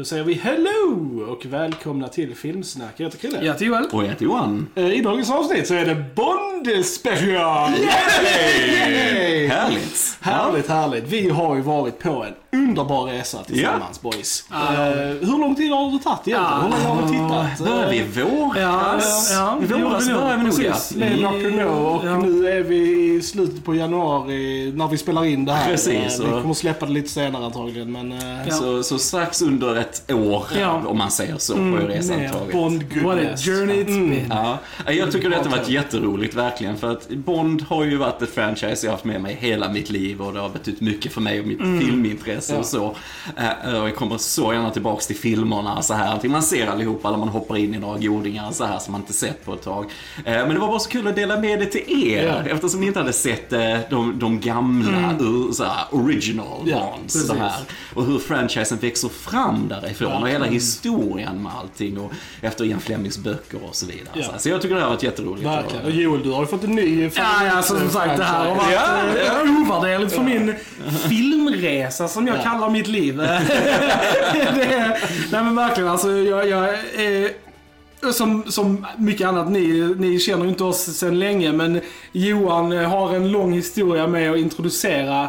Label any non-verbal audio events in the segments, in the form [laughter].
Då säger vi hello och välkomna till Filmsnack. Jag heter Chrille. Jag heter Joel. Och jag heter Johan. Eh, I dagens avsnitt så är det Bond special! Yay! Härligt. Härligt, härligt. Vi har ju varit på en underbar resa tillsammans boys. Eh, hur lång tid har det tagit egentligen? Hur länge har vi tittat? Börjar vi i våras? Ja, ja, I våras började vi nog ja. Precis. Med. No och Ja. nu är vi i slutet på januari när vi spelar in det här. Precis, Eh, Vi kommer släppa det lite senare antagligen men... Ja. Så, så strax under ett år, Ja. om man säger så, på resan Med tagit. Bond What a journey it's been. Ja, jag tycker detta har varit jätteroligt verkligen för att Bond har ju varit ett franchise jag har haft med mig hela mitt liv och det har betytt mycket för mig och mitt filmintresse Ja. och så. Eh, Och jag kommer så gärna tillbaks till filmerna så här. Antingen man ser allihopa eller man hoppar in i några godingar så här som man inte sett på ett tag. Eh, Men det var bara så kul att dela med det till er Ja. eftersom ni inte hade sett eh, de, de gamla ur, så här, original Ja, Bonds. De här. Och hur franchisen växer fram därifrån och hela historien med allting och efter Ian Flemings böcker och så vidare. Ja. Så, jag tycker det här har varit jätteroligt. Verkligen. Och Joel, du har ju fått en ny Ja, ja, som sagt det här har varit Ja, eh, ovärderligt för min filmresa som jag kallar mitt liv. [laughs] det nej men verkligen alltså, jag, jag är som, som mycket annat, ni, ni känner ju inte oss sedan länge men Johan eh, har en lång historia med att introducera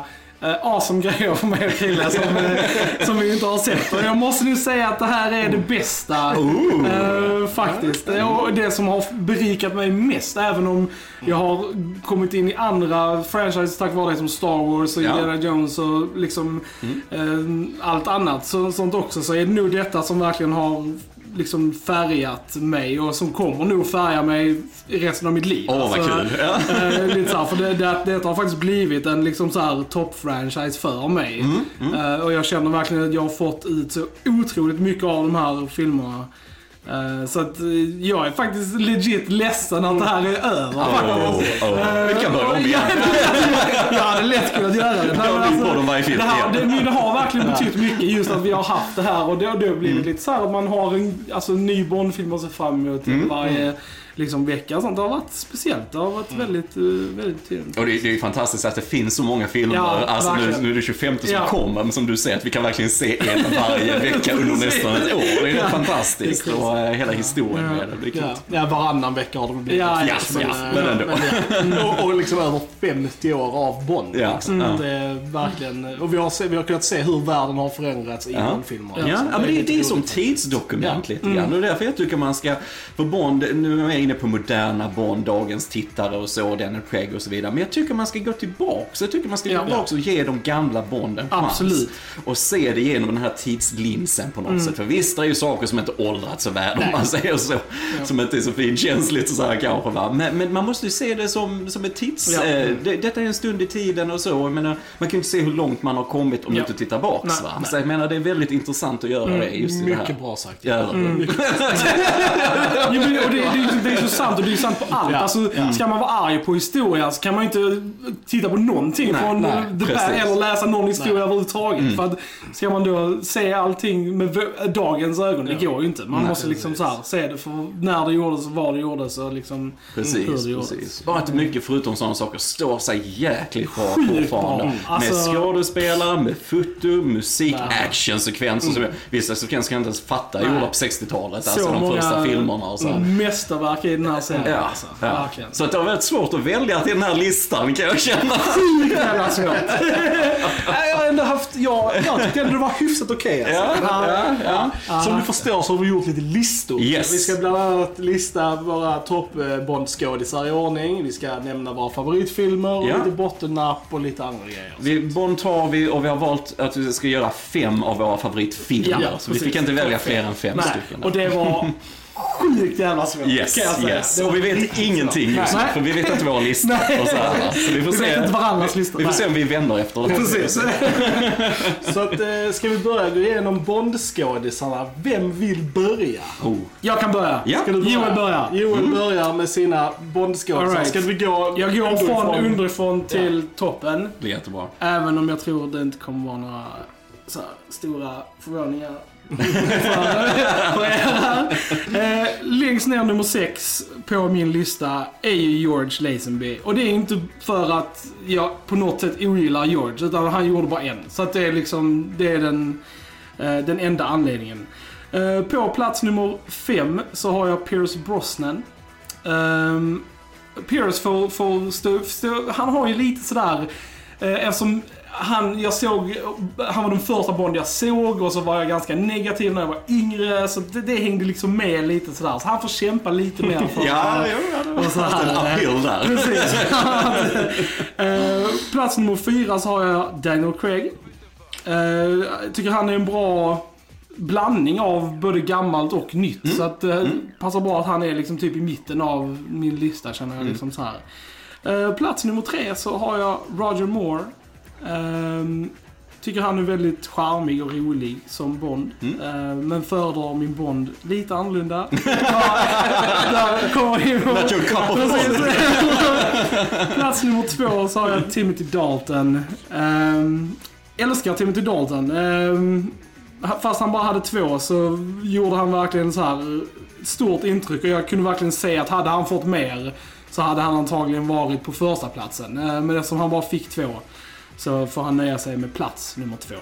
awesome grejer för mig och Krille som, eh, som vi inte har sett. Och jag måste nu säga att det här är det bästa. eh, faktiskt. Och det som har berikat mig mest. Även om jag har kommit in i andra franchises tack vare det som Star Wars och Ja. Indiana Jones och liksom eh, allt annat. Så, sånt också. Så är det nog detta som verkligen har liksom färgat mig och som kommer nog färga mig resten av mitt liv. Åh, vad Alltså, kul. Ja. Eh, lite så här, för det, det, det har faktiskt blivit en liksom så topp-franchise för mig. Mm, Eh, och jag känner verkligen att jag har fått ut så otroligt mycket av de här filmerna. Eh, så att eh, jag är faktiskt legit ledsen att det här är över faktiskt. Oh, oh. Vi kan börja om igen. jag hade lätt kunnat göra det. Nej, men film det, här, det, men det har verkligen betytt mycket just att vi har haft det här och det har då blivit Mm. lite så här att man har en, alltså, ny Bondfilm att se fram emot Mm. varje liksom, vecka. och Sånt. Det har varit speciellt. Det har varit väldigt, eh, väldigt trevligt. Och det, det är ju fantastiskt att det finns så många filmer. Ja, alltså nu, nu är det 25 som Ja. kommer, men som du säger att vi kan verkligen se en varje [laughs] vecka under nästan ett år. Det är Ja. fantastiskt. Det är och eh, hela historien Ja. med det. Det är. Ja, ja, varannan vecka har det blivit. Ja, ja, Men, ja, eh, men ändå. ja. [laughs] och, och liksom över 50 år av Bond. Ja, Liksom. ja. Det är verkligen, och vi har, se, vi har kunnat se hur världen har förändrats i. Bond-filmer. Ja, Så ja, men det, lite det är som tidsdokument Ja. lite grann. Och det är därför jag tycker man ska, för Bond, nu är jag inne på moderna Bond, dagens tittare och så, Daniel Craig och så vidare. Men jag tycker man ska gå tillbaks. Jag tycker man ska gå Ja. tillbaks och ge de gamla Bonden chans. Absolut. Och se det genom den här tidslinsen på något sätt. För visst, det är ju saker som inte åldrats så väl om man säger så. Som inte är så finkänsligt och så här kanske va. Men, men man måste ju se det som, som ett tids... Ja. Eh, det, detta är en stund i tiden och så. Jag menar, man kan ju inte se hur långt man har kommit om Ja. du inte tittar baks Nej, va. Så jag menar, det är väldigt intressant att göra det just i det här. Mycket bra sagt. Ja, [laughs] Jo, men, och det, det, är- det är så sant och det är sant på allt. Ja, Alltså, Ska man vara arg på historia så kan man inte titta på någonting Nej, från nej, The. Bad eller läsa någon historia överhuvudtaget. För att ska man då se allting med dagens ögon, det går ju inte. Man Nej, måste liksom så här, se det för när det gjordes var det gjordes och liksom hur Precis, det gjordes. precis. Bara att mycket förutom sådana saker står sig jäkligt bra fortfarande. Alltså- Med skådespelare, med foto, musik, Ja. actionsekvenser. jag- Vissa sekvenser kan jag inte ens fatta Nej. gjorda på 60-talet. Så Alltså de många första filmerna och så. här. mästerverk i den här serien. Ja, Alltså. ja. Så att det var väldigt svårt att välja till den här listan kan jag känna. Sjukt jävla svårt. Jag har ändå haft, jag, jag tyckte ändå det var hyfsat okej alltså. Ja, ja, ja. Som du förstår så har vi gjort lite listor. Yes. Vi ska bland annat lista våra topp Bond-skådisar i ordning. Vi ska nämna våra favoritfilmer och Ja. lite bottennapp och lite andra grejer. Vi, Bond tar vi och vi har valt att vi ska göra fem av våra favoritfilmer. Ja, så vi precis. fick inte välja fler än fem Nej, stycken. och det var sjukt jävla svårt. Yes, kan jag säga. yes. Och vi vet ingenting just nu, för vi vet inte våra listor. Nej. Och så här, så vi får Vi se. vet inte varandras listor. Vi får se om vi vänder efter det. Precis. Så att, eh, ska vi börja gå igenom Bond-skådisarna? Vem vill börja? Oh. Jag kan börja. Ja. Ska du börja? Joel börjar. Joel börjar med sina Bond-skådisar. All right. Ska vi gå Jag går från underifrån? underifrån till toppen. Det är jättebra. Även om jag tror det inte kommer vara några så här, stora förvåningar Eh, längst ner nummer sex på min lista är ju George Lazenby. Och det är inte för att jag på något sätt ogillar George, utan han gjorde bara en. Så att det är liksom, det är den eh, den enda anledningen. Eh, på plats nummer fem så har jag Pierce Brosnan. Um, Pierce får, får stå, stå, han har ju lite sådär, eh, eftersom han, jag såg, han var den första Bond jag såg och så var jag ganska negativ när jag var yngre. Så det, det hängde liksom med lite sådär. Så han får kämpa lite mer för [laughs] Ja, jo, ja, det var och så haft en appeal där. Precis. [laughs] Eh, plats nummer fyra så har jag Daniel Craig. Eh, Jag tycker han är en bra blandning av både gammalt och nytt. Så att det passar bra att han är liksom typ i mitten av min lista känner jag liksom så här. Eh, Plats nummer tre så har jag Roger Moore. Ehm, tycker han är väldigt charmig och rolig som Bond. Eh, men föredrar min Bond lite annorlunda. [laughs] Där kommer vi Not your cup of Precis. Bond. Plats nummer två så har jag Timothy Dalton. Um, älskar Timothy Dalton. Ehm, fast han bara hade två så gjorde han verkligen så här stort intryck och jag kunde verkligen se att hade han fått mer så hade han antagligen varit på första platsen. Men eftersom han bara fick två så får han nöja sig med plats nummer två.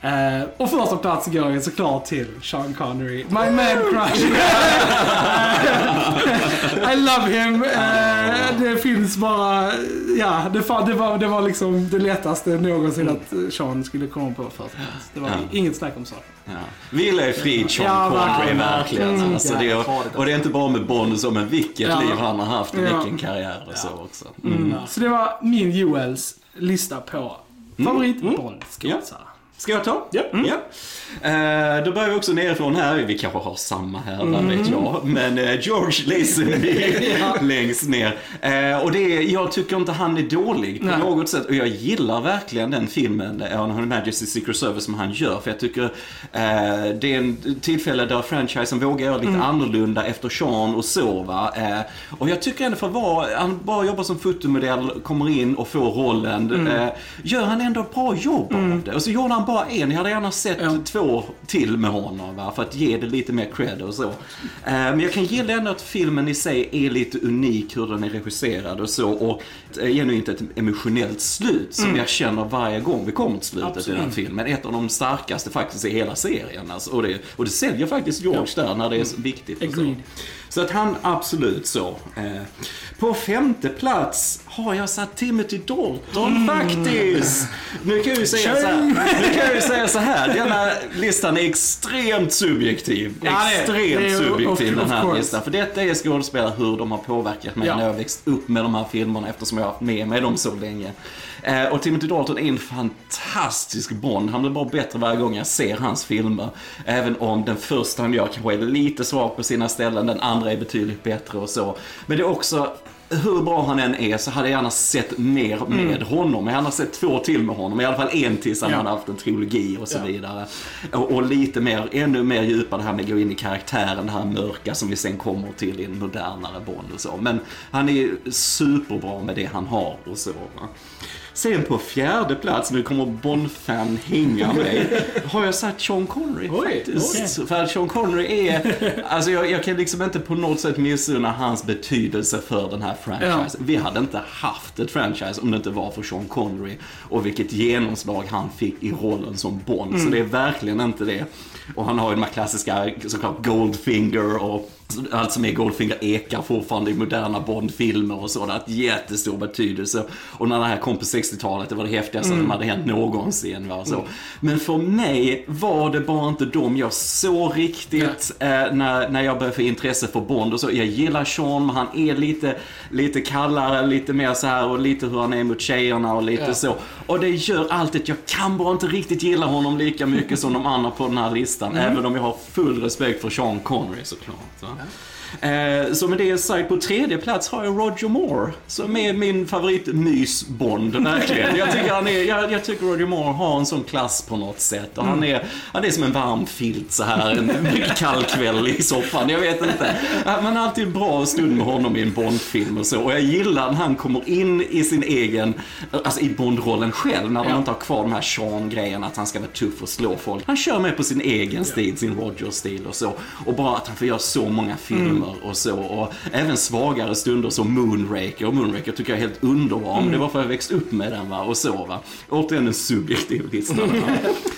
Eh, och första plats går ju såklart till Sean Connery. My man crush. [laughs] I love him. Eh, det finns bara, ja, det, det, var, det var liksom det lättaste någonsin att Sean skulle komma på första plats. Det var Ja. inget snack om saken. Ja. Vila i frid Sean Ja, Connery, verkligen. Mm. Alltså, det är, och det är inte bara med Bond som men vilket Ja. liv han har haft och vilken karriär och så också. Mm. Så det var min Joels lista på Mm. Bond-skådisar. Ska jag ta? Ja. ja. Eh, då börjar vi också nerifrån här. Vi kanske har samma här, vad vet jag. Men eh, George Lazenby [laughs] längst ner. Eh, och det är, jag tycker inte han är dålig på Nej. något sätt. Och jag gillar verkligen den filmen, On Her Majesty's Secret Service, som han gör. För jag tycker det är en tillfälle där franchisen vågar göra lite annorlunda efter Sean och så va. Och jag tycker ändå för vara, han bara jobbar som fotomodell, kommer in och får rollen. Eh, gör han ändå ett bra jobb av det. Och så gjorde han bara en. Jag hade gärna sett Ja. två till med honom va? för att ge det lite mer cred och så. Eh, men jag kan gilla ändå att filmen i sig är lite unik hur den är regisserad och så. Och eh, genuint ett emotionellt slut som jag känner varje gång vi kommer till slutet i den här filmen. Ett av de starkaste faktiskt i hela serien. Alltså. Och, det, och det säljer faktiskt George där när det är så viktigt. Så. Att han absolut så. Eh, på femte plats har jag satt Timothy Dalton faktiskt. Nu kan jag ju säga så här, nu kan jag säga så här. Denna listan är extremt subjektiv. Ja, extremt är- subjektiv den här listan. För detta är skådespelare, hur de har påverkat mig Ja. när jag växt upp med de här filmerna eftersom jag har haft med mig dem så länge. Eh, och Timothy Dalton är en fantastisk Bond. Han blir bara bättre varje gång jag ser hans filmer. Även om den första han gör kanske är lite svag på sina ställen, den andra är betydligt bättre och så. Men det är också hur bra han än är så hade jag gärna sett mer med honom. Jag hade sett två till med honom. I alla fall en till så han Ja. hade haft en trilogi och så Ja. vidare. Och, och lite mer, ännu mer djupa det här med att gå in i karaktären, det här mörka som vi sen kommer till i en modernare Bond och så. Men han är superbra med det han har och så. Va? Sen på fjärde plats, nu kommer Bond-fan hänga mig, har jag satt Sean Connery Oj, faktiskt. För att Sean Connery är, alltså jag, jag kan liksom inte på något sätt missunna hans betydelse för den här franchisen. Vi hade inte haft ett franchise om det inte var för Sean Connery och vilket genomslag han fick i rollen som Bond. Så det är verkligen inte det. Och han har ju de här klassiska, såklart Goldfinger och allt som är Goldfinger ekar fortfarande i moderna Bond-filmer och så. Det har haft jättestor betydelse. Och när det här kom på 60-talet, det var det häftigaste som hade hänt någonsin. Va? Så. Men för mig var det bara inte de jag såg riktigt eh, när, när jag började få intresse för Bond och så. Jag gillar Sean, men han är lite, lite kallare, lite mer så här och lite hur han är mot tjejerna och lite Ja. så. Och det gör alltid att jag kan bara inte riktigt gilla honom lika mycket som de andra på den här listan. Även om jag har full respekt för Sean Connery såklart. Va? Eh, så med det sagt, på tredje plats har jag Roger Moore. Som är min favorit mys-Bond, verkligen. Jag tycker, han är, jag, jag tycker Roger Moore har en sån klass på något sätt. Och han, är, han är som en varm filt så här en mycket kall kväll i soffan. Jag vet inte. Man har alltid en bra stund med honom i en Bond-film och så. Och jag gillar när han kommer in i sin egen, alltså i Bond-rollen själv. När de Ja. inte har kvar de här Sean-grejen att han ska vara tuff och slå folk. Han kör med på sin egen stil, sin Roger-stil och så. Och bara att han får göra så många filmer och så. Och även svagare stunder som Moonraker. Och Moonraker tycker jag är helt underbar. Men det var för att jag växte upp med den va. Och så va. Återigen en subjektiv lista. [laughs]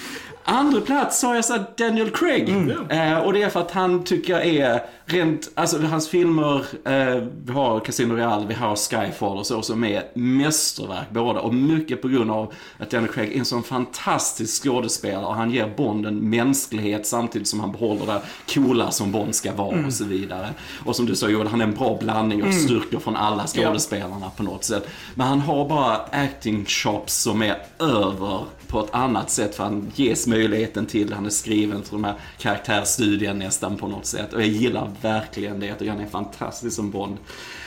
Andra plats har jag satt Daniel Craig. Eh, och det är för att han tycker jag är rent, alltså hans filmer, eh, vi har Casino Real, vi har Skyfall och så, som är mästerverk båda. Och mycket på grund av att Daniel Craig är en sån fantastisk skådespelare och han ger Bond en mänsklighet samtidigt som han behåller det coola som Bond ska vara och så vidare. Och som du sa Joel, han är en bra blandning av styrkor från alla skådespelarna på något sätt. Men han har bara acting chops som är över på ett annat sätt för han ges möjligheten till. Han är skriven till de här karaktärsstudien nästan på något sätt. Och jag gillar verkligen det. Tycker han är fantastisk som Bond.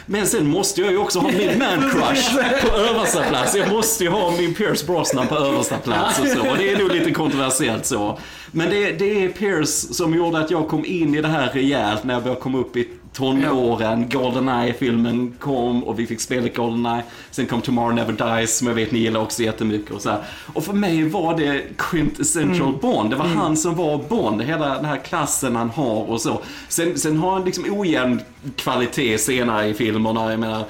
Men sen måste jag ju också ha min [laughs] man crush på översta plats. Jag måste ju ha min Pierce Brosnan på översta plats och så. Och det är nog lite kontroversiellt så. Men det, det är Pierce som gjorde att jag kom in i det här rejält när jag började komma upp i tonåren. Goldeneye-filmen kom och vi fick spelet Goldeneye. Sen kom Tomorrow Never Dies som jag vet ni gillar också jättemycket. Och, så här. och för mig var det quintessential Bond. Det var han som var Bond. Hela den här klassen han har och så. Sen, sen har han liksom ojämn kvalitet senare i filmerna. Jag menar,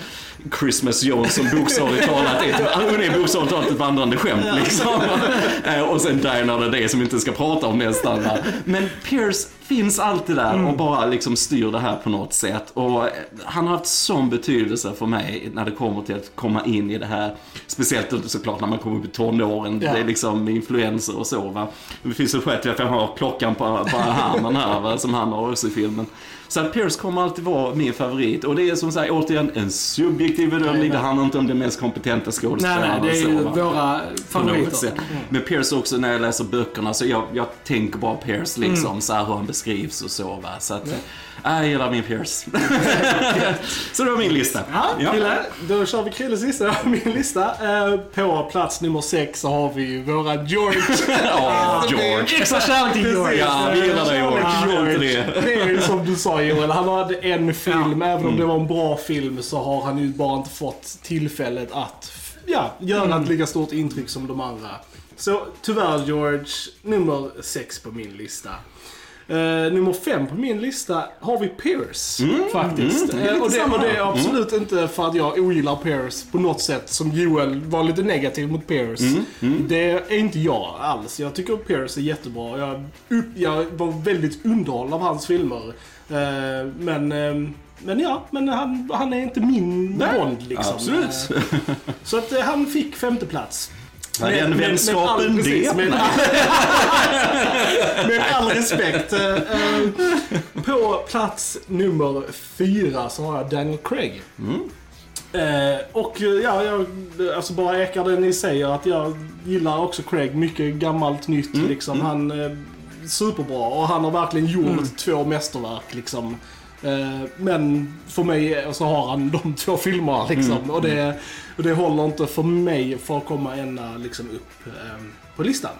Christmas Jones som bokstavligt talat är, hon är bokstavligt talat ett vandrande skämt liksom. [laughs] Eh, och sen Die Another Day som vi inte ska prata om nästan. Men Pierce finns alltid där och bara liksom styr det här på något sätt. Och eh, han har haft sån betydelse för mig när det kommer till att komma in i det här. Speciellt såklart när man kommer upp i tonåren. Ja. Det är liksom influenser och så va. Det finns ju skäl till att jag har klockan på, på armen här va, som han har också i filmen. Så att Pierce kommer alltid vara min favorit. Och det är som sagt återigen en subjektiv bedömning. Det handlar inte om den mest kompetenta Nej, skådespelaren. nej, det är så, våra favoriter. sätt. Men Pierce också när jag läser böckerna så jag, jag tänker bara Pierce liksom, Mm. så här hur han beskrivs och så va. Så att, äh, jag gillar min Pierce. [laughs] så det var min lista. Ja, Krille, då kör vi Krilles lista. [laughs] Min lista. Eh, På plats nummer sex så har vi våra George. [laughs] Ja, George. Extra kärlek till George. Ja, vi gillar dig George. George. Inte det. Är ju som du sa Joel, han hade en film, även om det var en bra film så har han ju bara inte fått tillfället att ja, göra ett lika stort intryck som de andra. Så tyvärr George, nummer sex på min lista. Eh, nummer fem på min lista har vi Pierce, faktiskt. Mm, det Eh, och, det, och det är absolut inte för att jag ogillar Pierce på något sätt, som Joel var lite negativ mot Pierce. Mm, Det är inte jag alls. Jag tycker Pierce är jättebra. Jag, upp, jag var väldigt underhållen av hans filmer. Eh, men, eh, men ja, men han, han är inte min Bond liksom. absolut. Eh, så att eh, han fick femte plats. Är den vänskapen det? med, [laughs] med all respekt. Eh, eh, på plats nummer fyra så har jag Daniel Craig. Eh, och eh, ja, jag alltså bara ekar det ni säger att jag gillar också Craig. Mycket gammalt nytt liksom. Han är superbra och han har verkligen gjort två mästerverk liksom. Eh, men för mig så har han de [laughs] två filmerna liksom. Och, det, och det håller inte för mig för att komma ända liksom upp eh, på listan.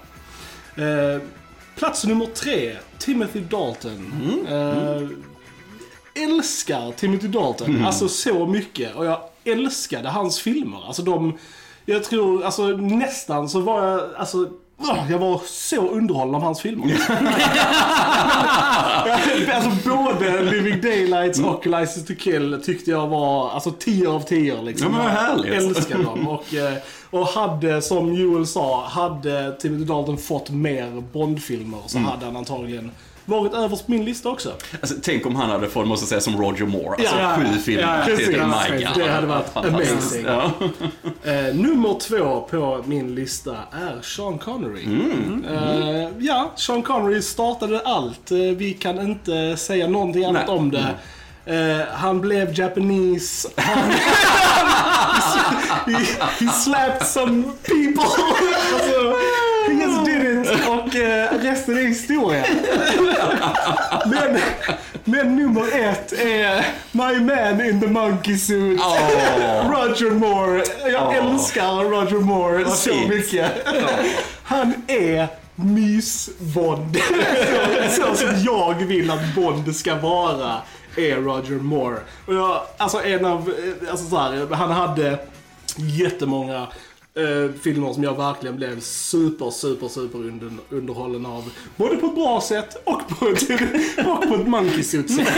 Eh, plats nummer tre, Timothy Dalton. Eh, älskar Timothy Dalton, alltså så mycket. Och jag älskade hans filmer. Alltså de, jag tror, alltså nästan så var jag, alltså jag var så underhållen av hans filmer. [laughs] alltså både Living Daylights och License to Kill tyckte jag var alltså 10 av 10 liksom. Ja, men härligt. Jag älskar dem. Och, eh, och hade, som Joel sa, hade Timothy Dalton fått mer Bond-filmer så hade han antagligen varit överst på min lista också. Alltså, tänk om han hade fått, måste säga, som Roger Moore. Alltså Ja, sju ja, filmer ja, till God. Det hade varit amazing. Ja. Eh, nummer två på min lista är Sean Connery. Eh, ja, Sean Connery startade allt. Eh, vi kan inte säga någonting annat Nej. om det. Eh, han blev Japanese. Han, [laughs] he, he slapped some people. [laughs] alltså, he just did it. Och eh, resten är historia. Men, men nummer ett är My Man in the Monkey Suit. Roger Moore. Jag Åh. älskar Roger Moore så fint. mycket. Han är mys-Bond. så, [laughs] så som jag vill att Bond ska vara är Roger Moore. Och jag, alltså en av, alltså så här, han hade jättemånga eh, filmer som jag verkligen blev super, super, super under, underhållen av. Både på ett bra sätt och på ett, [laughs] och på ett monkey suit sätt. [laughs]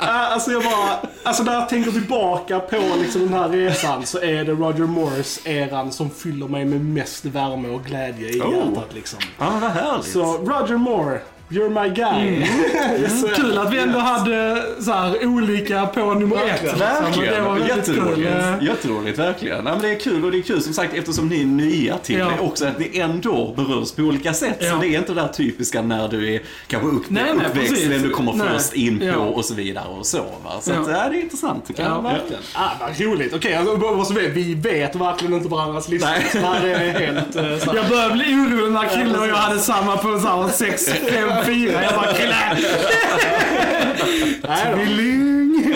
Eh, alltså jag bara, alltså när jag tänker tillbaka på liksom den här resan så är det Roger Moores-eran som fyller mig med mest värme och glädje i Oh. hjärtat liksom. Ja, vad härligt. Så Roger Moore, you're my guy. [laughs] Så- Kul att vi ändå hade så här, olika på nummer ett. Verkligen. liksom. Det var kul. Jätteroligt. Eh, Jätteroligt, verkligen. Ja, men det är kul och det är kul som sagt eftersom ni är nya till Ja. det också att ni ändå berörs på olika sätt. Ja. Så det är inte det där typiska när du är kanske upp, Nej, nej, uppväxt, precis. vem du kommer Nej. först in på Ja. och så vidare och så. Va? Så Ja. att, det är intressant tycker Ja, jag. Verkligen. Ah, vad roligt. Okej, alltså, som är, vi vet verkligen inte varandras listor. Nej. Det är helt... Uh, så här. Jag började bli orolig när Krille och jag hade samma på så här 6, 5, 4. Jag bara [laughs] då. Tvilling!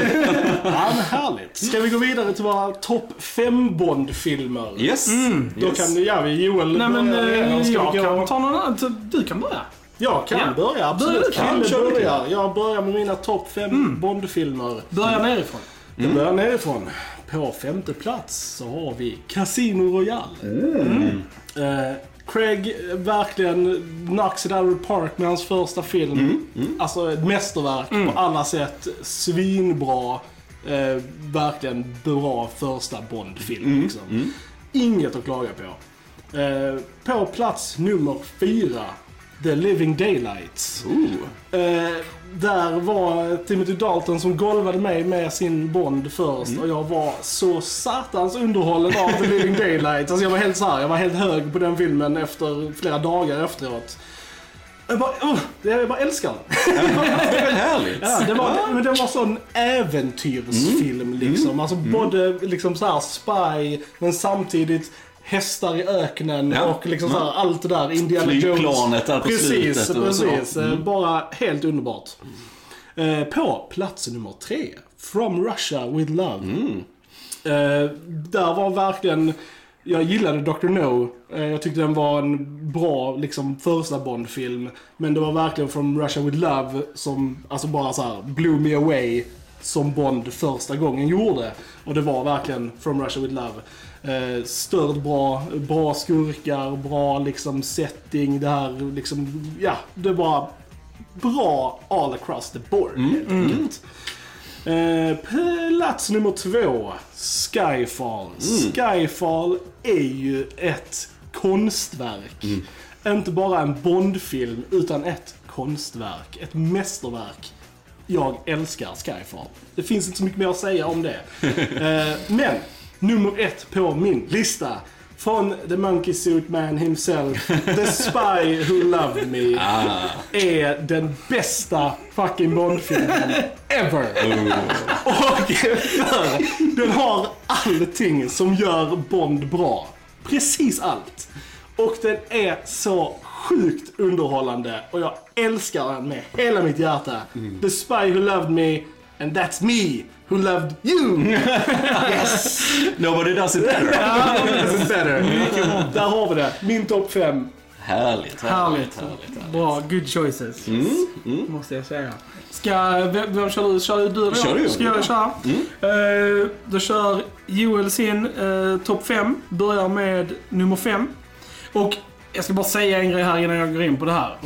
Ja, men härligt. Ska vi gå vidare till våra topp 5 Bond-filmer? Yes. Då yes. kan ja, vi Joel Nej men eh, Ska jag vi gå- kan ta någon annan. Du kan börja. Jag kan Ja. börja, Börja absolut. du, Kalle. Kör du. börjar. Jag börjar med mina topp 5 Bond-filmer. Börja nerifrån. Jag börjar nerifrån. På femte plats så har vi Casino Royale. Eh, Craig eh, verkligen knocks it out of the park med hans första film. Alltså ett mästerverk på alla sätt. Svinbra. Eh, verkligen bra första Bond-film. Liksom. Inget att klaga på. Eh, på plats nummer fyra, The Living Daylights. Ooh. Eh, där var Timothy Dalton som golvade mig med sin Bond först och jag var så satans underhållen av The Living Daylight. Alltså jag var helt så här, jag var helt hög på den filmen efter flera dagar efteråt. Jag bara, oh, jag bara älskar den. Det är väl härligt? Ja, det var, men det var sån äventyrsfilm liksom. Alltså både liksom så här spy, men samtidigt hästar i öknen Ja. och liksom så här, allt det där. Indiana Flygplanet där på precis, slutet. Precis, Eh, bara helt underbart. Eh, på plats nummer tre, From Russia with Love. Eh, där var verkligen, jag gillade Dr. No. Eh, jag tyckte den var en bra liksom, första Bond-film. Men det var verkligen From Russia with Love som alltså bara så här blew me away som Bond första gången gjorde. Och det var verkligen From Russia with Love. Eh, stört bra, bra skurkar, bra liksom setting, det här liksom, ja, det var bra all across the board helt enkelt. Eh, plats nummer två, Skyfall. Skyfall är ju ett konstverk. Inte bara en Bondfilm, utan ett konstverk. Ett mästerverk. Jag älskar Skyfall. Det finns inte så mycket mer att säga om det. [laughs] Eh, men, nummer ett på min lista. Från The Monkey Suit Man himself, The Spy Who Loved Me. Är den bästa fucking Bondfilmen ever. Och för den har allting som gör Bond bra. Precis allt. Och den är så sjukt underhållande och jag älskar den med hela mitt hjärta. The Spy Who Loved Me and that's me who loved you. [laughs] yes! Nobody does it better. Ja, det är better. Där har vi det. Min topp fem. Härligt, härligt, Härligt. härligt. Bra, good choices. Måste jag säga. Ska, vem, vem kör du? Kör du eller jag? Kör du. Ska jag köra? Eh, då kör Joel sin uh, topp 5. Börjar med nummer 5. Och jag ska bara säga en grej här innan jag går in på det här.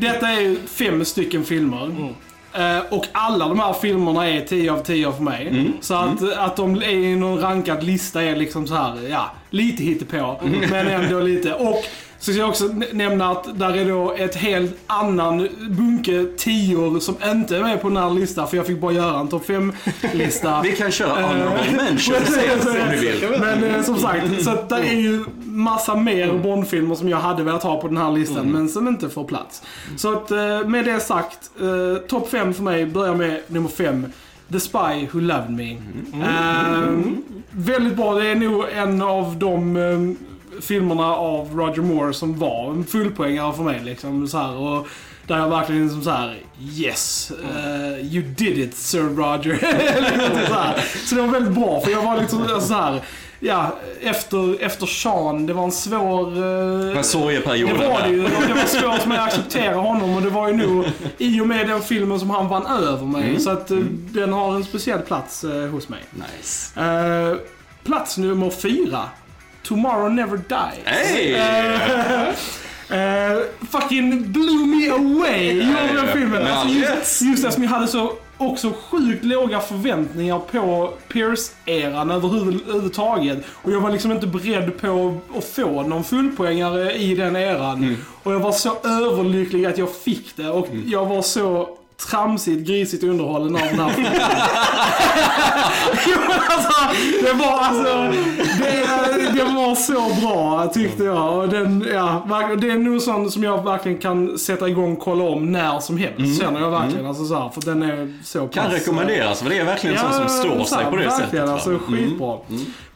Detta är ju fem stycken filmer. Eh, och alla de här filmerna är 10 av 10 för mig. Så att, att de är i någon rankad lista är liksom så här, ja, lite hittepå. Men ändå lite. Och så ska jag också nä- nämna att där är då ett helt annan bunke tior som inte är med på den här listan. För jag fick bara göra en topp 5-lista. [laughs] Vi kan köra honorable [laughs] mentions om du vill. Men eh, som sagt, så det är ju massa mer Bondfilmer som jag hade velat ha på den här listan, men som inte får plats. Så att eh, med det sagt, eh, topp 5 för mig börjar med nummer 5. The Spy Who Loved Me. Eh, väldigt bra, det är nog en av de eh, filmerna av Roger Moore som var en fullpoängare för mig. Liksom, så här, och där jag verkligen liksom så här: yes, eh, you did it Sir Roger. [laughs] Så, så det var väldigt bra, för jag var liksom så här. ja, efter, efter Sean, det var en svår... eh, Vad sorgeperioden det var det ju. Det var svårt för mig att acceptera honom och det var ju nog i och med den filmen som han vann över mig. Mm. Så att eh, den har en speciell plats hos mig. Nice. Eh, plats nummer fyra. Tomorrow Never Dies. Hey! Eh, fucking blew me away, gjorde den filmen. Alltså, all just, just eftersom jag hade så också sjukt låga förväntningar på Pierce-eran överhuvudtaget. Och jag var liksom inte beredd på att få någon fullpoängare i den eran. Mm. Och jag var så överlycklig att jag fick det. Och Mm. jag var så tramsigt, grisigt underhållen av den här [laughs] jo, alltså, det var alltså, det, det var så bra tyckte jag. Och den, ja, det är nog sån som jag verkligen kan sätta igång och kolla om när som helst. Känner jag verkligen. Alltså, så här, för den är så Mm. Kan pass, rekommenderas, för det är verkligen en sån som står så sig här, på det verkligen, sättet. va? Mm. Alltså, skitbra.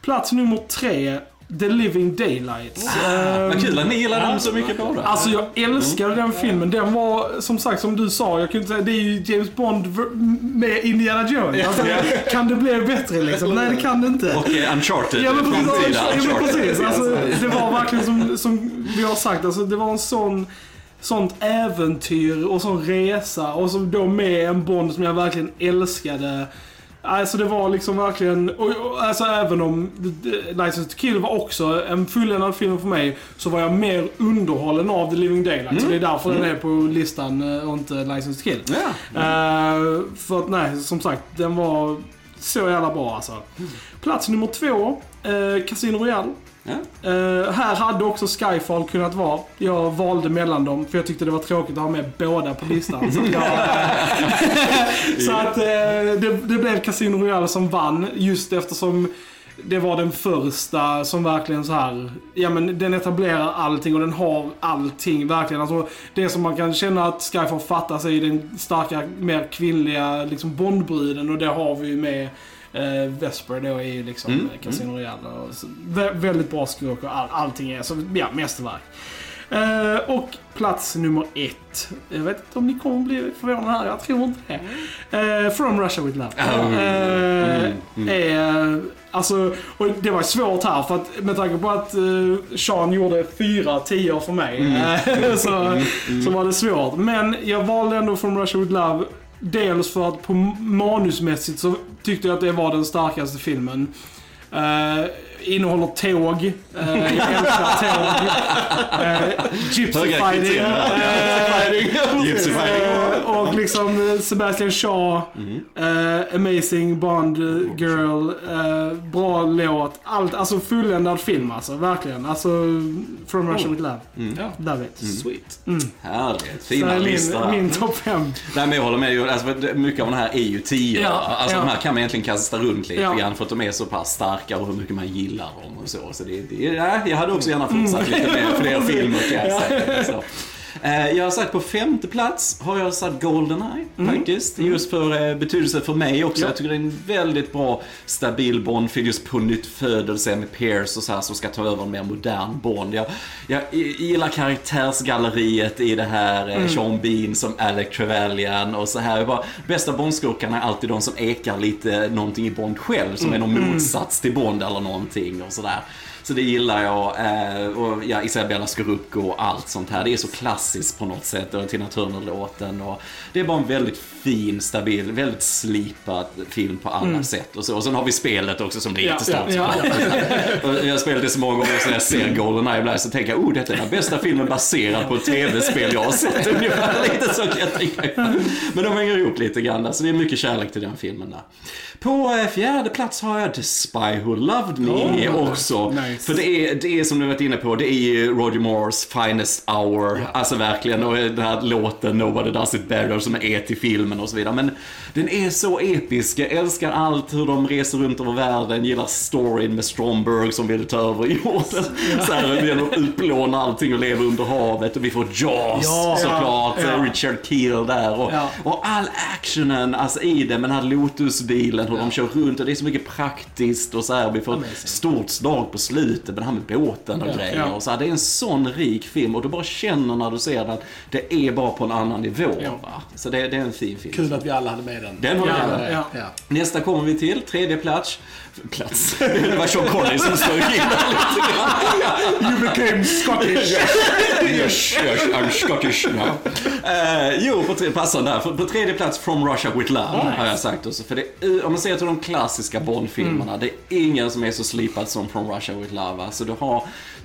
Plats nummer tre, The Living Daylights. Ehm, Vad kul att ni gillar den så mycket båda. Alltså jag älskade den filmen. Den var, som sagt, som du sa, jag kunde säga, det är ju James Bond med Indiana Jones. Alltså, kan det bli bättre liksom? Nej, det kan det inte. Och eh, Uncharted, Ja men precis, ja, men precis. Alltså, det var verkligen som, som vi har sagt, alltså, det var en sån Sånt äventyr och sån resa och så då med en Bond som jag verkligen älskade. Alltså det var liksom verkligen, och, och, alltså även om License to Kill var också en fulländad film för mig, så var jag mer underhållen av The Living Daylight. Så det är därför den är på listan eh, och inte License to Kill. Ja. Eh, för att nej, som sagt, den var så jävla bra alltså. Plats nummer två, eh, Casino Royale. Ja. Eh, här hade också Skyfall kunnat vara. Jag valde mellan dem för jag tyckte det var tråkigt att ha med båda på listan. Så att, jag, [laughs] så att eh, det, det blev Casino Royale som vann just eftersom det var den första som verkligen så här, ja men den etablerar allting och den har allting verkligen. Alltså, det som man kan känna att Skyfall fattas är den starka, mer kvinnliga liksom Bondbruden och det har vi ju med eh, Vesper då är ju liksom Mm, Casino Royale. Och så, vä- väldigt bra skurk och all, allting är så, ja, mästerverk. Eh, och plats nummer ett. Jag vet inte om ni kommer bli förvånade här, jag tror inte det. Eh, From Russia With Love. Oh. Eh, Mm, är, alltså, och det var svårt här för att med tanke på att uh, Sean gjorde fyra tior för mig eh, [laughs] så, så var det svårt. Men jag valde ändå From Russia With Love Dels för att på manusmässigt så tyckte jag att det var den starkaste filmen. Uh, innehåller tåg. Uh, jag älskar tåg. Uh, gypsy Höga fighting. Eh, Gypsy fighting. Eh, och liksom eh, Sebastian Shaw, eh, Amazing Bond eh, Girl, eh, bra låt. Allt, alltså fulländad film alltså, verkligen. Alltså, From Russia With Love. Ja. Love it. Sweet. Härligt, Så fina är listor min, min topp fem. Nej, men jag håller med. Alltså, mycket av den här är ju tio. Ja, alltså, ja. De här kan man egentligen kasta runt lite Ja. grann för att de är så pass starka och hur mycket man gillar dem och så. så det, det, ja, jag hade också gärna fortsatt lite mer, fler [laughs] filmer kan jag säga. Eh, Jag har sagt på femte plats har jag satt Goldeneye faktiskt. Just för eh, betydelse för mig också. Ja. Jag tycker det är en väldigt bra stabil Bond-film just på nytt födelse med Pierce och så här som ska ta över en mer modern Bond. Jag, jag gillar karaktärsgalleriet i det här. eh, Sean Bean som Alec Trevelyan och så här. Bara, bästa Bondskurkarna är alltid de som ekar lite någonting i Bond själv. Som är någon motsats till Bond eller någonting och sådär. Så det gillar jag. Eh, och ja, Isabella Scorupco och allt sånt här. Det är så klassiskt på något sätt. Och Tina Turner-låten. Och det är bara en väldigt fin, stabil, väldigt slipad film på alla sätt. Och, så. och sen har vi spelet också som blir Ja, jättestort. ja, [laughs] Och Jag har spelat det så många gånger så när jag ser Goldeneye ibland så tänker jag oh detta är den bästa filmen baserad på ett tv-spel jag har sett. Ungefär [laughs] lite så kan jag tänka. Men de hänger ihop lite grann så det är mycket kärlek till den filmen där. På eh, fjärde plats har jag The Spy Who Loved Me Oh, också. Nice. För det är, det är som du varit inne på, det är ju Roger Moores finest hour. Alltså verkligen, och den här låten Nobody Does It Better som är till filmen och så vidare. Men den är så episk, jag älskar allt hur de reser runt över världen, gillar storyn med Stromberg som vill ta över jorden. Så här, gäller att utplåna allting och leva under havet och vi får Jaws Ja. såklart, Ja. Richard Keel där och, Ja. och all actionen alltså i det med den här Lotusbilen, hur de kör runt och det är så mycket praktiskt och så här. Vi får ett stort slag på slutet med det här med båten och grejer. Och så här. Det är en sån rik film och du bara känner när du ser den. Det är bara på en annan nivå. Så det, det är en fin film. Kul att vi alla hade med den. Den har vi Ja, ja. Ja. Nästa kommer vi till, tredje plats. Plats. Det var Sean Connery som slog in lite [laughs] grann. You became Scottish. Yes, yes, I'm Scottish now. Eh, jo, på, tre, passande där. På, tredje plats From Russia With Love har jag sagt också. För det, är- om man ser till de klassiska Bond-filmerna, det är ingen som är så slipad som From Russia With Love. Alltså, du har,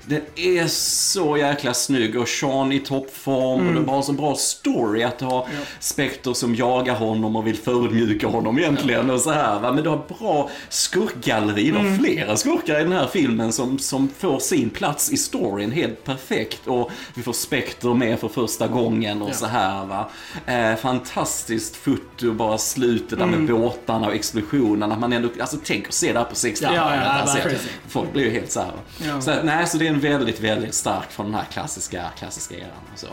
den är så jäkla snygg och Sean i toppform och du har så bra story att du har Spectre som jagar honom och vill förödmjuka honom egentligen och så här. Va? Men du har bra skurkgalleri, du har flera skurkar i den här filmen som, som får sin plats i storyn helt perfekt. Och vi får Spectre med för första gången och så här va. Eh, fantastiskt foto, bara slutet där med båtarna och explosionerna. Man ändå, alltså tänk att se det här på 60-talet. Ja, ja, ja, alltså. Folk blir ju helt så här. va. Ja. Så, nej, så det är en väldigt, väldigt stark från den här klassiska, klassiska eran. Och så.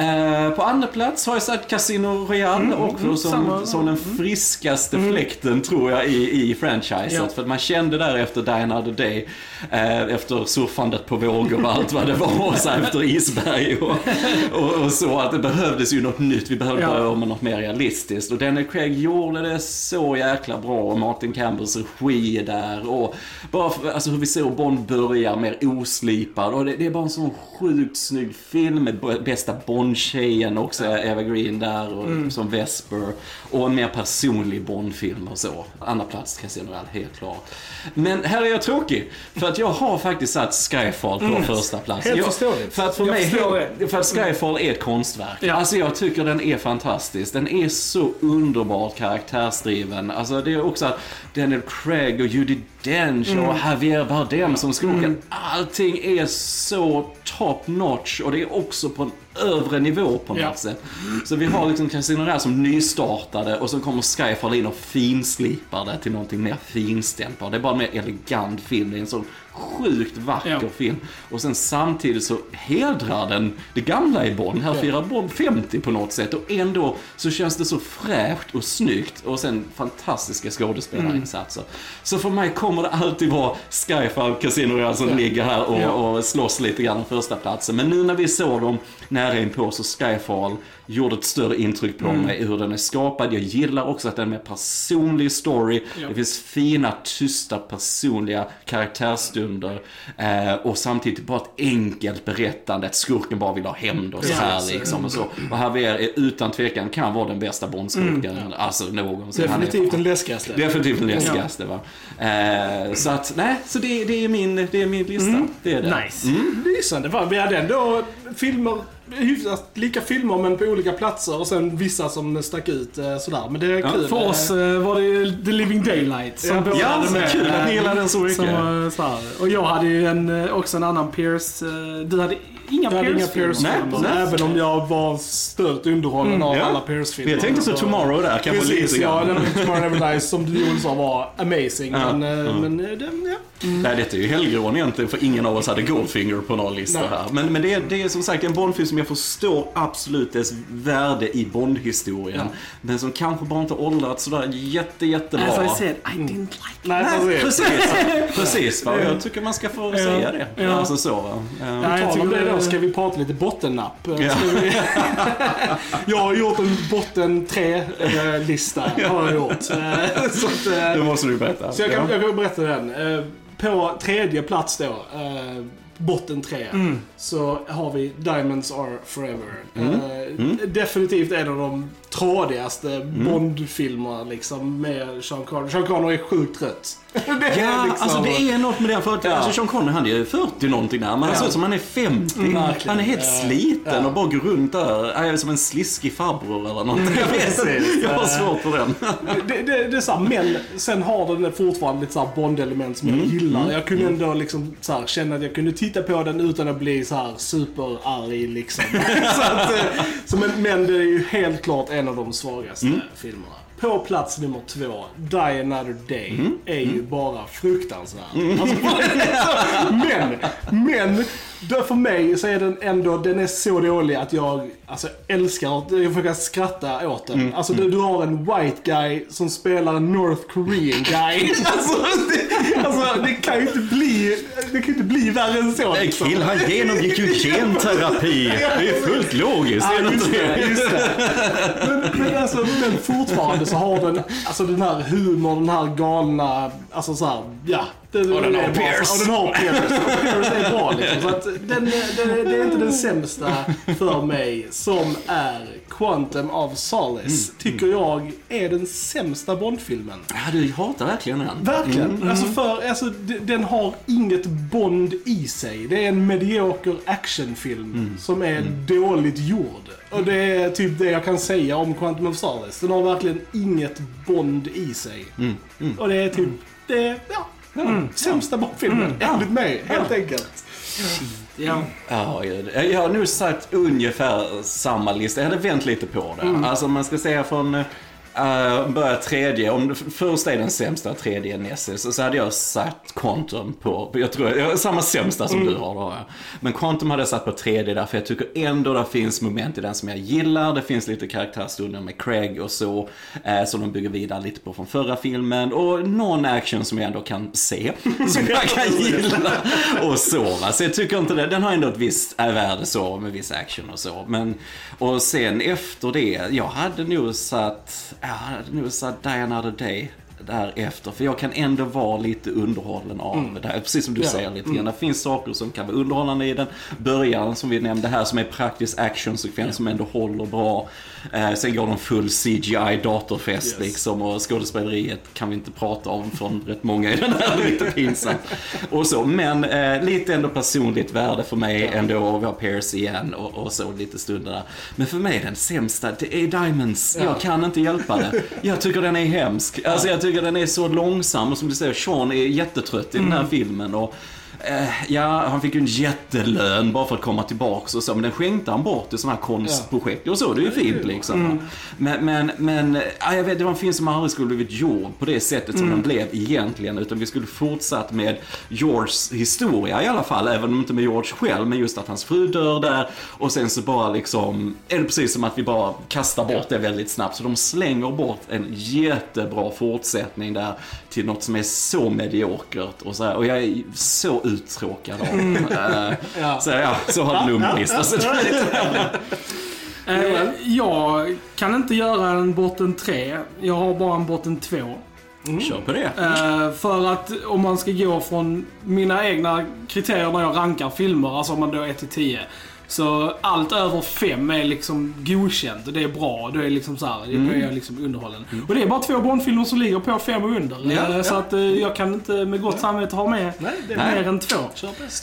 Eh, på andra plats har jag sagt Casino Royale också som, samma. som den friskaste fläkten tror jag i, i franchiset. Ja. För att man kände där efter Die Another Day, eh, efter surfandet på vågor och allt vad det var, och så efter isberg och, och, och så, att det behövdes ju något nytt. Vi behövde Ja. börja om med något mer realistiskt. Och Daniel Craig gjorde det så jäkla bra. Och Martin Campbells regi är där. Och bara för, alltså hur vi ser Bond börjar mer oslipad. Och det, det är bara en sån sjukt snygg film med bästa Bond-tjejen också, Eva Green där och, som Vesper. Och en mer personlig Bond-film och så. Andra plats Casino Royale, helt klart. Men här är jag tråkig. För att jag har faktiskt satt Skyfall på första plats. Helt jag, förståeligt. För att för Jag mig, förstår [laughs] för att Skyfall är ett konstverk. Ja. Alltså jag tycker den är fantastisk. Den är så underbart karaktärsdriven. Alltså det är också att Daniel Craig och Judi Dench och Javier Bardem som skurken. Allting är så top notch och det är också på en övre nivå på något Ja. sätt. Så vi har liksom Casino Royale som nystartade och så kommer Skyfall in och finslipar det till någonting mer finstämt. Det är bara en mer elegant film. Det är en sån sjukt vacker Ja. film. Och sen samtidigt så hedrar den det gamla i Bond. Här firar Bond 50 på något sätt och ändå så känns det så fräscht och snyggt och sen fantastiska skådespelarinsatser. Så för mig kommer det alltid vara Skyfall, Casino Royale som ligger här och, Ja. och slåss lite grann om första platsen. Men nu när vi såg dem nära inpå så Skyfall gjorde ett större intryck på mig i hur den är skapad. Jag gillar också att den är en mer personlig story. Ja. Det finns fina, tysta, personliga karaktärsstunder. Eh, och samtidigt bara ett enkelt berättande, att skurken bara vill ha hämnd och så Ja, här liksom. Och, så. och Javier är utan tvekan, kan vara den bästa Bondskurken, alltså någonsin. Definitivt den läskigaste. Definitivt den läskigaste va. Eh, så att, nej, så det, det, är min, det är min lista. Det är det. Nice. Lysande. Fan, Vi hade ändå filmer, hyfsat lika filmer men på olika platser och sen vissa som stack ut eh, sådär. Men det är kul. För oss eh, var det The Living Daylight som Ja, båda Ja, med. kul att ni gillar den så mycket. Som så här. Och jag hade ju en, eh, också en annan Pierce. eh, Du hade inga Pierce-filmer. Pierce-filmer. Nej, nej. Även om jag var stört underhållen av ja. alla Pierce-filmer. Jag tänkte så Så- Tomorrow där, kanske Precis, lite ja. grann. Den Tomorrow Never Dies som du Joel sa var amazing. Ja, men, eh, ja. men eh, den, ja. Nej, detta är ju helgrån egentligen för ingen av oss hade Goldfinger på någon lista Nej. här. Men, men det, är, det är som sagt en Bondfilm som jag förstår absolut dess värde i Bondhistorien. Men som kanske bara inte åldrats sådär jätte, jättebra. As I said, I didn't like Nej, Nej, precis. precis. precis va? Och Jag tycker man ska få säga det. Ja. Alltså så va. Eh, Ja, På jag om det då, ska vi prata lite bottennapp? Ja. Vi... [laughs] jag har gjort en botten tre-lista. Har jag gjort. Eh, så att, eh, Det måste du berätta. Så jag kan, Ja. jag kan berätta den. På tredje plats då, eh, botten tre, Mm. så har vi Diamonds Are Forever. Mm. Eh, Definitivt en av de trådigaste Bond-filmerna liksom med Sean Connery. Sean Connery är sjukt trött. [laughs] det Ja, liksom- alltså det är något med den. För att, Ja. alltså Sean Connery han är ju 40 någonting där. Men han Ja. ser ut som han är 50. verkligen. Han är helt Ja. sliten Ja. och bara går runt där. Jag är som en sliskig farbror eller någonting. [laughs] Jag vet. Jag har svårt för den. [laughs] det, det, det är så här, men sen har den fortfarande lite så här Bond-element som jag gillar. Jag kunde ändå liksom så här, känna att jag kunde titta på den utan att bli så här superarg liksom. [laughs] så att, eh, så men, men det är ju helt klart en av de svagaste filmerna. På plats nummer två, Die Another Day, är ju bara fruktansvärd. Alltså, [laughs] men, men, då för mig så är den ändå, den är så dålig att jag alltså, älskar att, jag försöker skratta åt den. Alltså du, du har en white guy som spelar en North Korean guy. [laughs] alltså, det, alltså det kan ju inte bli, det kan inte bli värre än så. Liksom. kill, han genomgick ju genterapi. Det är fullt logiskt. Ja, just det, just det. Men, men, alltså, men fortfarande så har den, alltså den här humorn, den här galna, alltså så här, ja. Den, Och den har. Pierce. Och den har Pierce. Pierce är bra liksom. Så att [laughs] den, den, det är inte den sämsta för mig som är Quantum of Solace. Tycker jag är den sämsta Bondfilmen. Ja, du hatar verkligen den. Verkligen. Alltså för, alltså, den har inget Bond i sig. Det är en medioker actionfilm som är dåligt gjord. Och det är typ det jag kan säga om Quantum of Solace. Den har verkligen inget Bond i sig. Och det är typ, det är, ja. Sämsta Bondfilmen, enligt mig, helt enkelt. Ja. Ja, jag har nu sagt ungefär samma lista. Jag hade vänt lite på det. Alltså man ska säga från uh, börja tredje, om första är den sämsta, tredje är näst så, så hade jag satt Quantum på, jag tror, jag, samma sämsta som du har då. Men Quantum hade jag satt på tredje därför jag tycker ändå det finns moment i den som jag gillar. Det finns lite karaktärsstunder med Craig och så, eh, som de bygger vidare lite på från förra filmen. Och någon action som jag ändå kan se, [laughs] som jag kan gilla och så. Va? Så jag tycker inte det, den har ändå ett visst äh, värde så, med viss action och så. Men, och sen efter det, jag hade nog satt, hade nog satt Die Another Day därefter. För jag kan ändå vara lite underhållen av det här. Precis som du Ja. säger lite grann. Det finns saker som kan vara underhållande i den. Början som vi nämnde här som är praktisk actionsekvens som ändå håller bra. Eh, sen går de full CGI datorfest Yes. liksom och skådespeleriet kan vi inte prata om från rätt många i den här. [laughs] Lite pinsamt. Och så. Men eh, lite ändå personligt värde för mig ändå. Vi har Pierce igen och, och så lite stunder där. Men för mig den sämsta, det är Diamonds. Jag kan inte hjälpa det. Jag tycker den är hemsk. Alltså jag tycker den är så långsam och som du säger, Sean är jättetrött i den här filmen. Och, eh, ja, han fick ju en jättelön bara för att komma tillbaks och så, men den skänkte han bort i sådana här konstprojekt och så. Det är ju fint liksom. Men, men, men ja, jag vet, det var en film som aldrig skulle blivit gjord på det sättet som den blev egentligen. Utan vi skulle fortsatt med Georges historia i alla fall, även om inte med George själv, men just att hans fru dör där. Och sen så bara liksom, är det precis som att vi bara kastar bort det väldigt snabbt. Så de slänger bort en jättebra fortsättning där till något som är så mediokert. Och, så här, och jag är så uttråkad av det. Eh, Ja. Så ja, så har du nummer lista. Så det- Eh, jag kan inte göra en botten 3. Jag har bara en botten 2. Kör på det. Eh, för att om man ska gå från mina egna kriterier när jag rankar filmer, alltså om man då är till 10. Så allt över 5 är liksom godkänt. Det är bra. Det är liksom så här, då är jag liksom underhållen. Och det är bara två Bondfilmer som ligger på 5 och under. Ja, Eh, Så ja. att eh, jag kan inte med gott samvete ha med Nej, det mer än två.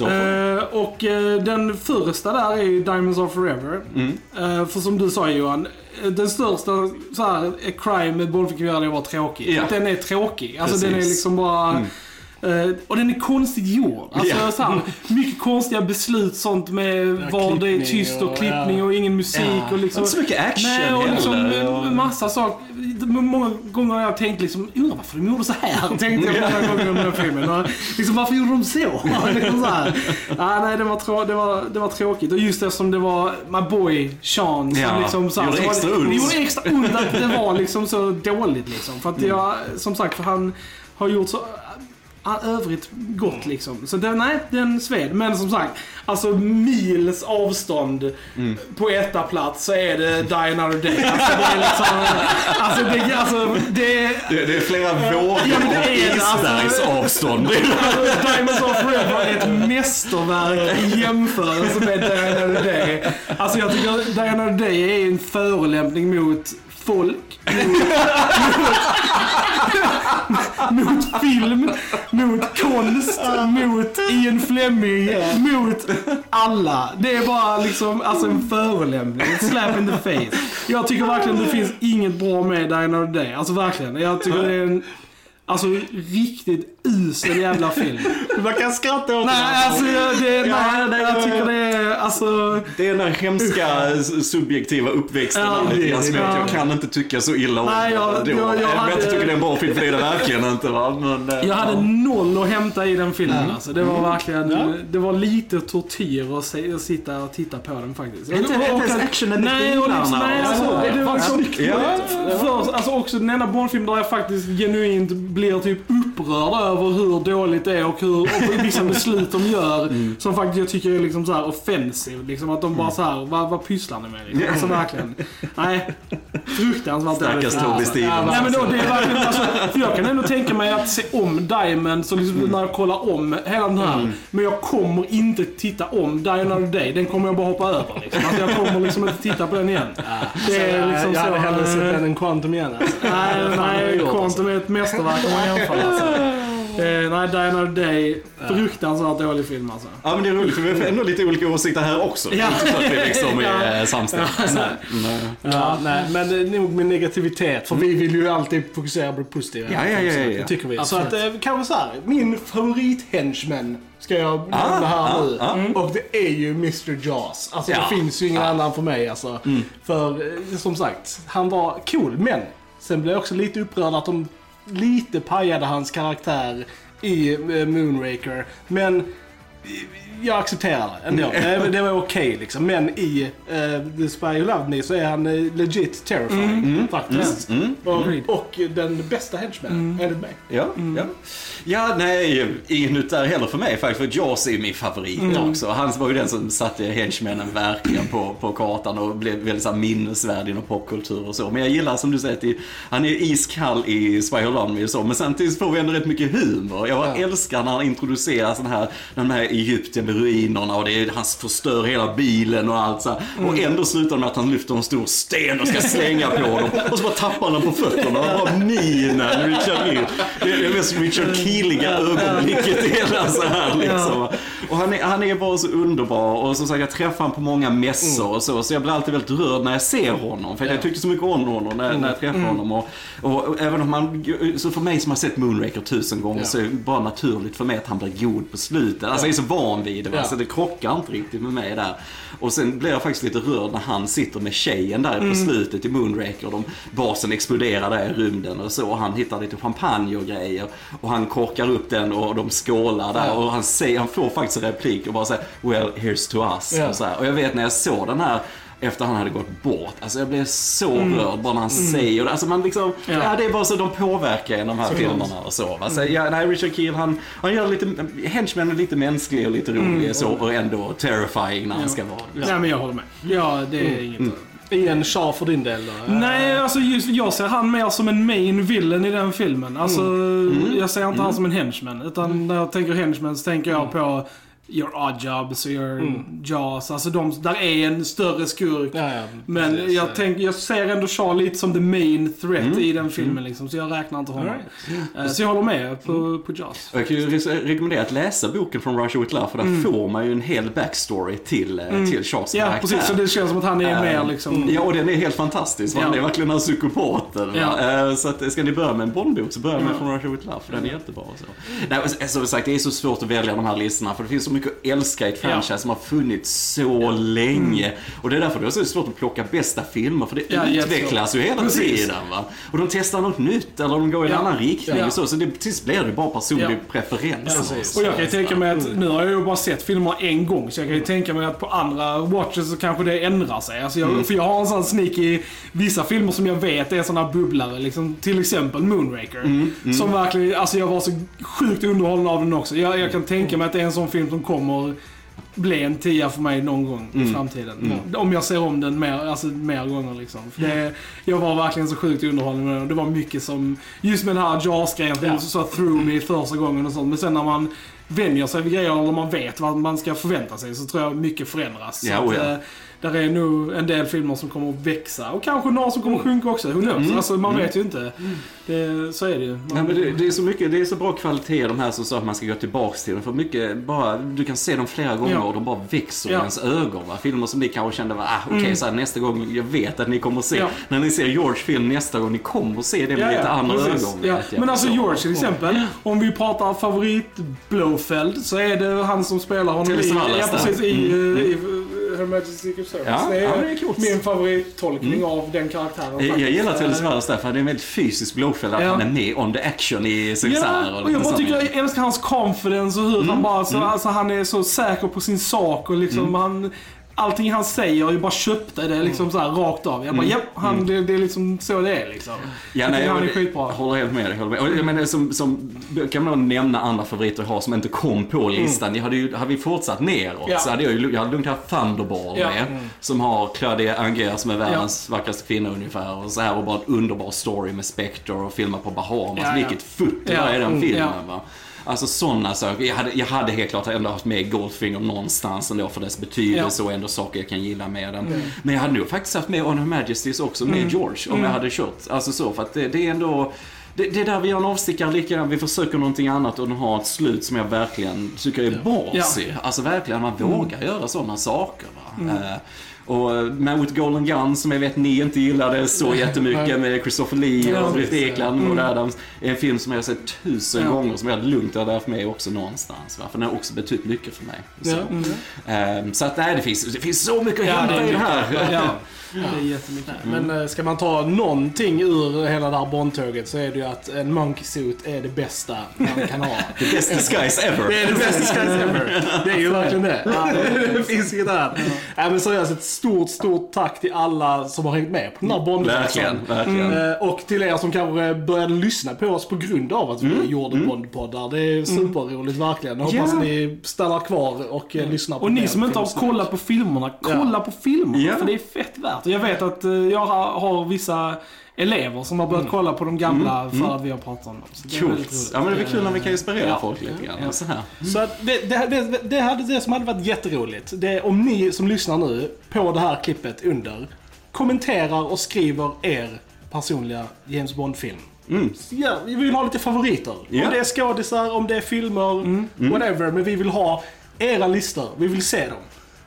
Eh, och eh, den första där är ju Diamonds Are Forever. Eh, för som du sa Johan, den största så här, crime med att vara tråkig. Ja. Att den är tråkig. Alltså Precis. den är liksom bara... eh, och den är konstigt gjord. Alltså, Ja. så här, mycket konstiga beslut sånt med var det är tyst och och- klippning ja. och ingen musik. Ja. Och liksom, Inte så mycket action Nej, och liksom heller, massa saker. Många gånger har jag tänkt liksom, undrar varför de gjorde så här. [laughs] Tänkte jag många gånger om den här filmen. Och liksom, varför gjorde de så? [laughs] liksom så här. Ah, nej, det var, trå- det, var, det var tråkigt. Och just eftersom det var my boy Sean som Ja, liksom så här, gjorde så extra det, ont. det gjorde extra ont att det var [laughs] liksom så dåligt liksom. För att jag, som sagt, för han har gjort så övrigt gott liksom. Så det, nej, den sved. Men som sagt, alltså mils avstånd på etta plats så är det Die Another Day. Alltså det är liksom, alltså det, alltså det Det, det är flera vågor Ja, det är alltså. isbergsavstånd. [laughs] Alltså, Diamonds of Forever är ett mästerverk i jämförelse med Die Another Day. Alltså jag tycker Die Another Day är en förolämpning mot folk, [laughs] mot, mot [laughs] Mot film, mot konst, mot Ian Fleming, mot alla. Det är bara liksom alltså en förolämpning, ett slap in the face. Jag tycker verkligen det finns inget bra med Dine of the Day. Alltså verkligen. Jag tycker det är en Alltså riktigt usel jävla film. [laughs] Man kan skratta åt Nej, det. alltså jag- det, Ja, nej, nej, jag ja, tycker det är, alltså... Det är den där hemska subjektiva uppväxten Ja, lite grann som ja. jag kan inte tycka så illa om Nej, jag- den. jag- jag jag hade- inte tycker det är en bra film, för det är det verkligen inte va. Men, eh, Jag hade ja. noll att hämta i den filmen alltså. Det var verkligen, Ja. det var lite tortyr att, se, att sitta och titta på den faktiskt. Inte- inte ens actionen med Nej, och liksom, nej, alltså, så. det, det var Ja. för, alltså också den enda Bondfilm där jag faktiskt genuint blir typ upprörd över hur dåligt det är och hur och vissa beslut de gör [laughs] Mm. som faktiskt jag tycker är liksom så här offensive. Liksom att de bara så här, vad, vad pysslar ni med? Liksom. Alltså verkligen. Nej, fruktansvärt Stackars dåligt. Toby Alltså. Stevens. Nej men då, det är verkligen, alltså, för jag kan ändå tänka mig att se om Diamond, så liksom när jag kollar om hela den här. Men jag kommer inte titta om Die Another Day. Den kommer jag bara hoppa över liksom. Alltså, jag kommer liksom inte titta på den igen. Det är liksom jag hade så. hellre sett eh, den än Quantum igen alltså. Nej, [laughs] jag nej, Quantum är ett mästerverk om man jämför. Alltså. [laughs] Eh, nej, Die Another Day, fruktansvärt dålig film alltså. Ja men det är roligt för vi har ändå lite olika åsikter här också. Det är Ja. inte så att vi liksom [laughs] Ja. är samstämmiga. Nej. Nej. Ja, nej, men är nog med negativitet. För vi vill ju alltid fokusera på det positiva. Ja, ja, ja, ja. Det tycker vi. Så att, eh, kanske så här, min favorit-henchman ska jag nämna här ah, nu. ah. Och det är ju Mr Jaws. Alltså Ja, det finns ju ingen annan för mig alltså. För eh, som sagt, han var cool. Men sen blev jag också lite upprörd att de lite pajade hans karaktär i eh, Moonraker. Men jag accepterar det ändå. Det, det var okej liksom. Men i uh, The Spy Who Loved Me så är han eh, legit terrifying. Faktiskt. Och, och den bästa henchmanen, enligt mig. Ja, ja. ja, nej, ingen nytt där heller för mig faktiskt. För Jaws är min favorit också. Han var ju den som satte henchmännen verkligen på, på kartan och blev väldigt så här, minnesvärd inom popkultur och så. Men jag gillar som du säger, att han är iskall i Spy Who Loved Me och så. Men samtidigt får vi ändå rätt mycket humor. Jag Ja. älskar när han introducerar sån här, de här Egypten med ruinerna och det är, han förstör hela bilen och allt så här. Och ändå slutar det med att han lyfter en stor sten och ska slänga på dem. Och så bara tappar han på fötterna och bara minen, Richard Gere. Det är det mest Richard Keeliga ögonblicket i hela så här liksom. Och han är, han är bara så underbar och som sagt jag träffar honom på många mässor och så. Så jag blir alltid väldigt rörd när jag ser honom. För jag tyckte så mycket om honom när, när jag träffar honom. Och, och, och även om man, så för mig som har sett Moonraker tusen gånger Ja. så är det bara naturligt för mig att han blir god på slutet. Alltså jag är så van vid det va? Ja. så det krockar inte riktigt med mig där. Och sen blir jag faktiskt lite rörd när han sitter med tjejen där på slutet i Moonraker. De, basen exploderar där i rymden och så. Och han hittar lite champagne och grejer. Och han korkar upp den och de skålar där. Ja. Och han, säger, han får faktiskt replik och bara säger Well, here's to us. Ja. Och, så här. och jag vet när jag såg den här efter han hade gått bort. Alltså jag blev så rörd bara när han säger det. Alltså man liksom, ja. Ja. det är bara så de påverkar en de här filmerna och så. Va? så ja, nej, Richard Keel han, han gör lite, Henchman är lite mänsklig och lite rolig så och ändå terrifying när han ska vara det. Ja, men jag håller med. Ja, det är inget Ingen Shaw för din del då? Nej, alltså just, jag ser han mer som en main villain i den filmen. Alltså, jag ser inte han som en henchman. Utan när jag tänker henchman så tänker jag på Your Odd Jobs och Your Jaws. Alltså de, där är en större skurk. Ja, ja, Men precis. jag, tänk, jag ser ändå Shaw lite som the main threat i den filmen liksom. Så jag räknar inte honom. Eh, Så jag håller med på, på Jaws. Jag kan ju re- rekommendera att läsa boken från Russia with Love för där får man ju en hel backstory till, mm. till Charles Ja, karaktär. precis. Så det känns som att han är mer liksom... Ja, och den är helt fantastisk. Han Ja. är verkligen den här psykopaten. Eh, Så att, ska ni börja med en Bondbok så börja med From Russia with Love, för den är jättebra. och Så. Nej, som sagt, det är så svårt att välja de här listorna, för det finns så mycket att älska i ett franchise som har funnits så länge. Och det är därför det är så svårt att plocka bästa filmer, för det Ja, utvecklas ju hela Precis. tiden. Va? Och de testar något nytt, eller de går i en Ja. annan riktning. Ja. Och så, så det, till sist blir det bara personlig Ja. preferens. Och jag kan ju tänka mig att, nu har jag ju bara sett filmer en gång, så jag kan ju tänka mig att på andra watches så kanske det ändrar sig. Alltså jag, För jag har en sån sneak i vissa filmer som jag vet är såna bubblare, liksom, till exempel Moonraker. Som verkligen, alltså jag var så sjukt underhållen av den också. Jag, jag kan tänka mig att det är en sån film som kommer bli en tia för mig någon gång i framtiden. Om jag ser om den mer, alltså, mer gånger liksom. För det, jag var verkligen så sjukt underhållen med den. Det var mycket som, just med den här Jaws-grejen, Ja. ja. så through me första gången och sånt. Men sen när man vänjer sig vid grejer eller man vet vad man ska förvänta sig så tror jag mycket förändras. Ja, oh att, ja. eh, där är nog en del filmer som kommer att växa och kanske några som kommer att sjunka också. Who knows? Alltså man vet ju inte. Det, så är det ju. Man, Ja, men det, det, är så mycket, det är så bra kvalitet i de här som sa att man ska gå tillbaks till dem. För mycket bara, du kan se dem flera gånger Ja. och de bara växer i Ja. ens ögon. Va? Filmer som ni kanske kände var, ah, okej, så här, nästa gång, jag vet att ni kommer att se. Ja. När ni ser George film nästa gång, ni kommer att se det med lite andra precis. ögon. Ja. Men alltså Så. George till exempel, om vi pratar favorit Blowfeld så är det han som spelar honom i, ja, precis, i, Mm. eh, i Her Majesty's Secret Service. Ja, det, är ja, det är coolt. min favorittolkning av den karaktären. Jag, jag gillar Eh, Telly Savalas där, för han är en väldigt fysisk blåfälla. Att han är med on the action i Cesar Ja, och jag bara tycker jag älskar hans confidence och hur Mm. han bara, så, alltså han är så säker på sin sak och liksom han... Allting han säger, jag bara köpte det liksom så här rakt av. Jag bara, Mm. ja, han, det, det är liksom så det är liksom. Ja, nej, han är skitbra. jag håller helt med dig. Håller med. Och jag menar, som, som, kan man nämna andra favoriter jag har som inte kom på listan. Jag hade, ju, hade vi fortsatt neråt Mm. Ja. så hade jag, ju- jag hade lugnt haft Thunderball Ja. med. Som har Claudia Anger som är världens vackraste kvinna ungefär. Och så här och bara en underbar story med Spectre och filma på Bahamas. Ja, ja. Vilket futt det Ja. i den Mm, filmen. ja. Va? Alltså sådana saker. Jag hade, jag hade helt klart ändå haft med Goldfinger någonstans ändå för dess betydelse och ändå saker jag kan gilla med den. Men jag hade nog faktiskt haft med On Her Majesties också med George om jag hade kört. Alltså så, för att det, det är ändå... Det, det är där vi gör en avstickare lika grann. Vi försöker någonting annat och den har ett slut som jag verkligen tycker är ballsy. Alltså verkligen, man vågar göra sådana saker. Va? Eh, och Man with Golden Gun som jag vet ni inte gillade så jättemycket med Christopher Lee och Britt. Ekland och Adams. är En film som jag har sett tusen Ja. gånger som jag lugnt hade haft med också någonstans. Va? För den har också betytt mycket för mig. Så, Ja. Ehm, så att nej, det finns, det finns så mycket att hämta i det här. [laughs] Ja, det är jättemycket. Men eh, ska man ta någonting ur hela det här Bondtåget så är det ju att en monkey suit är det bästa man kan ha. [laughs] The best disguise ever. Det är det bästa skies ever. Det är ju verkligen det. [laughs] Det finns inget annat. Nej men seriöst, ett stort, stort tack till alla som har hängt med på den här Bondresan. Verkligen. Eh, Och till er som kanske började lyssna på oss på grund av att vi gjorde Bondpoddar. Det är superroligt verkligen. Jag hoppas Ja. ni stannar kvar och eh, lyssnar på Och ni som inte har kollat på filmerna, kolla på filmerna. Ja. För det är fett värt. Och jag vet att eh, jag har, vissa elever som har börjat kolla på de gamla för att vi har pratat om dem. Så det Coolt. Ja men det är kul när vi kan inspirera Ja. folk lite grann. Ja. Så här. Så att det, det, det, det, hade, det som hade varit jätteroligt, det är om ni som lyssnar nu på det här klippet under kommenterar och skriver er personliga James Bond-film. Så Ja, vi vill ha lite favoriter. Ja. Om det är skådisar, om det är filmer, whatever. Men vi vill ha era listor. Vi vill se dem.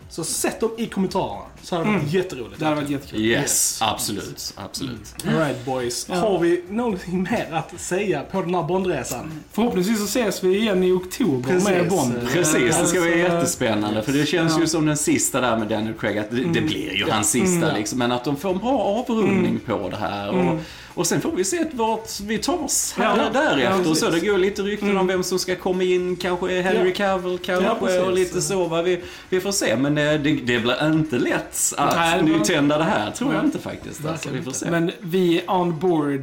Så sätt dem i kommentarerna. Så hade det varit jätteroligt. Det hade varit jättekul. Yes, absolut. Absolut. Alright boys. Har vi någonting mer att säga på den här Bondresan? Förhoppningsvis så ses vi igen i oktober Precis. med Bond. Precis, det ska bli Så, jättespännande. För det känns ju som den sista där med Daniel Craig, att det, det blir ju hans sista liksom. Men att de får en bra avrundning på det här. Och, och sen får vi se vart vi tar oss här Ja. därefter. Ja, så det går lite rykten om vem som ska komma in. Kanske Henry Ja. Cavill kanske Ja, och lite så. Va? Vi, vi får se. Men eh, det, det blir inte lätt att Nej, nytända det här. Tror jag inte faktiskt. Alltså, vi får se. Men vi är on board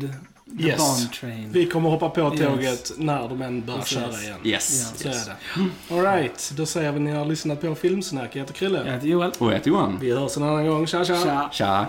the Yes. Vi kommer hoppa på Yes. tåget när de än börjar köra igen. Yes. Så yes. är det. Alright, då säger vi att ni har lyssnat på Filmsnack. Jag heter Krille. Jag heter Joel. Och jag heter Johan. Vi hörs en annan gång. Tja tja! Tja. Tja.